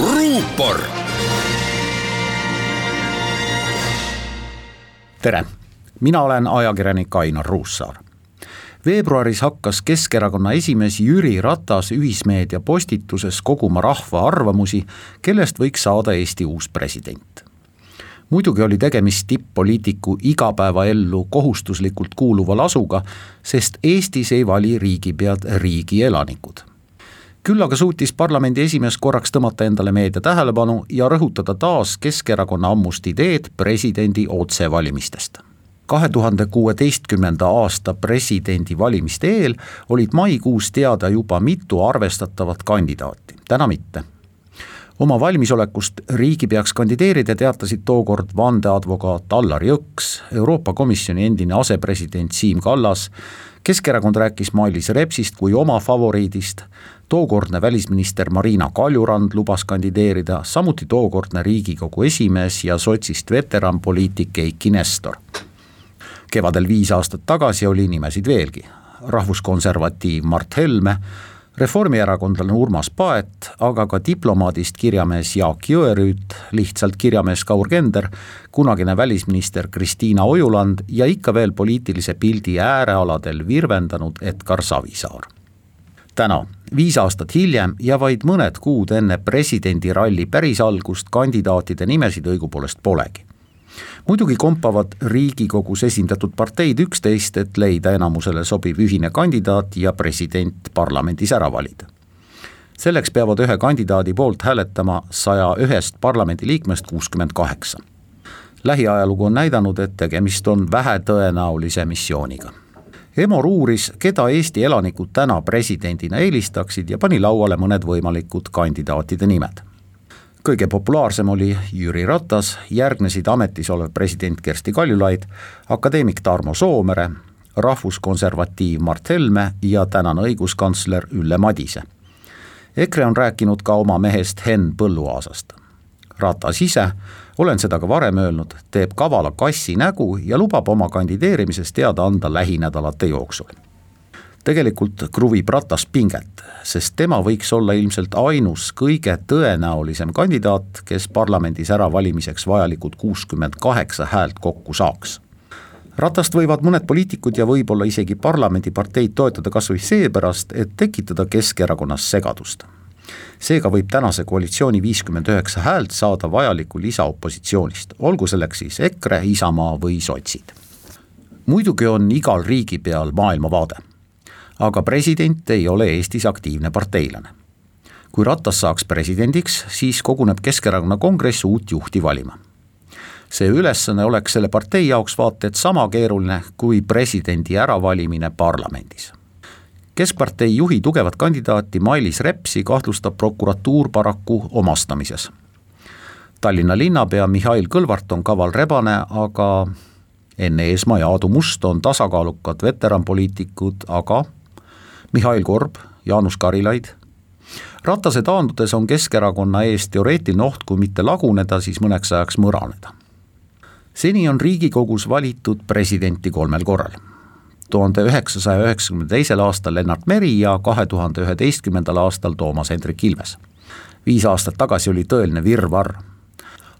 ruupor. tere, mina olen ajakirjanik Ainar Ruussaar veebruaris hakkas Keskerakonna esimees Jüri Ratas ühismeedia postituses koguma rahva arvamusi, kellest võiks saada Eesti uus president. muidugi oli tegemist tipp-poliitiku igapäevaellu kohustuslikult kuuluva lasuga, sest Eestis ei vali riigipead riigi elanikud küll aga suutis parlamendi esimees korraks tõmmata endale meedia tähelepanu ja rõhutada taas Keskerakonna ammust ideed presidendi otsevalimistest kahe tuhande kuueteistkümnenda aasta presidendivalimiste eel olid maikuus teada juba mitu arvestatavat kandidaati, täna mitte. oma valmisolekust riigipeaks kandideerida teatasid tookord vandeadvokaat Allar Jõks, Euroopa Komisjoni endine asepresident Siim Kallas, Keskerakond rääkis Mailis Repsist kui oma favoriidist, tookordne välisminister Marina Kaljurand lubas kandideerida, samuti tookordne Riigikogu esimees ja sotsist veteranpoliitik Eiki Nestor. Kevadel viis aastat tagasi oli nimesid veelgi, rahvuskonservatiiv Mart Helme, reformierakondlane Urmas Paet, aga ka diplomaadist kirjamees Jaak Jõerüüt, lihtsalt kirjamees Kaur Kender, kunagine välisminister Kristiina Ojuland ja ikka veel poliitilise pildi äärealadel virvendanud Edgar Savisaar. täna, viis aastat hiljem ja vaid mõned kuud enne presidendiralli päris algust kandidaatide nimesid õigupoolest polegi muidugi kompavad Riigikogus esindatud parteid üksteist, et leida enamusele sobiv ühine kandidaat ja president parlamendis ära valida. selleks peavad ühe kandidaadi poolt hääletama saja ühest parlamendiliikmest kuuskümmend kaheksa. lähiajalugu on näidanud, et tegemist on vähetõenäolise missiooniga Emor uuris, keda Eesti elanikud täna presidendina eelistaksid ja pani lauale mõned võimalikud kandidaatide nimed kõige populaarsem oli Jüri Ratas, järgnesid ametis olev president Kersti Kaljulaid, akadeemik Tarmo Soomere, rahvuskonservatiiv Mart Helme ja tänane õiguskantsler Ülle Madise. EKRE on rääkinud ka oma mehest Henn Põlluaasast. Ratas ise, olen seda ka varem öelnud, teeb kavala kassi nägu ja lubab oma kandideerimisest teada anda lähinädalate jooksul tegelikult kruvib Ratas pinget, sest tema võiks olla ilmselt ainus kõige tõenäolisem kandidaat, kes parlamendis äravalimiseks vajalikud kuuskümmend kaheksa häält kokku saaks. Ratast võivad mõned poliitikud ja võib-olla isegi parlamendiparteid toetada kas või seepärast, et tekitada Keskerakonnas segadust. seega võib tänase koalitsiooni viiskümmend üheksa häält saada vajaliku lisa opositsioonist, olgu selleks siis EKRE, Isamaa või sotsid. muidugi on igal riigipeal maailmavaade aga president ei ole Eestis aktiivne parteilane. kui Ratas saaks presidendiks, siis koguneb Keskerakonna kongress uut juhti valima. see ülesanne oleks selle partei jaoks vaata et sama keeruline kui presidendi äravalimine parlamendis keskpartei juhi tugevat kandidaati Mailis Repsi kahtlustab prokuratuur paraku omastamises. Tallinna linnapea Mihhail Kõlvart on kaval rebane, aga Enn Eesmaa ja Aadu Must on tasakaalukad veteranpoliitikud, aga Mihhail Korb, Jaanus Karilaid. Ratase taandudes on Keskerakonna ees teoreetiline oht, kui mitte laguneda, siis mõneks ajaks mõraneda. seni on Riigikogus valitud presidenti kolmel korral. tuhande üheksasaja üheksakümne teisel aastal Lennart Meri ja kahe tuhande üheteistkümnendal aastal Toomas Hendrik Ilves. viis aastat tagasi oli tõeline virvarr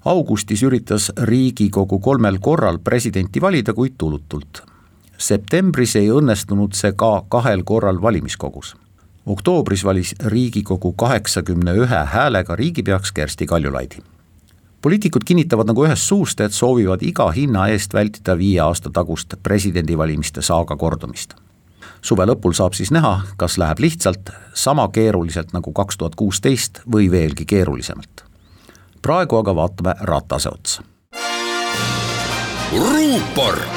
augustis üritas Riigikogu kolmel korral presidenti valida, kuid tulutult septembris ei õnnestunud see ka kahel korral valimiskogus. oktoobris valis Riigikogu kaheksakümne ühe häälega riigipeaks Kersti Kaljulaidi. poliitikud kinnitavad nagu ühest suust, et soovivad iga hinna eest vältida viie aasta tagust presidendivalimiste saaga kordumist. suve lõpul saab siis näha, kas läheb lihtsalt sama keeruliselt nagu kaks tuhat kuusteist või veelgi keerulisemalt. praegu aga vaatame Ratase otsa. ruupor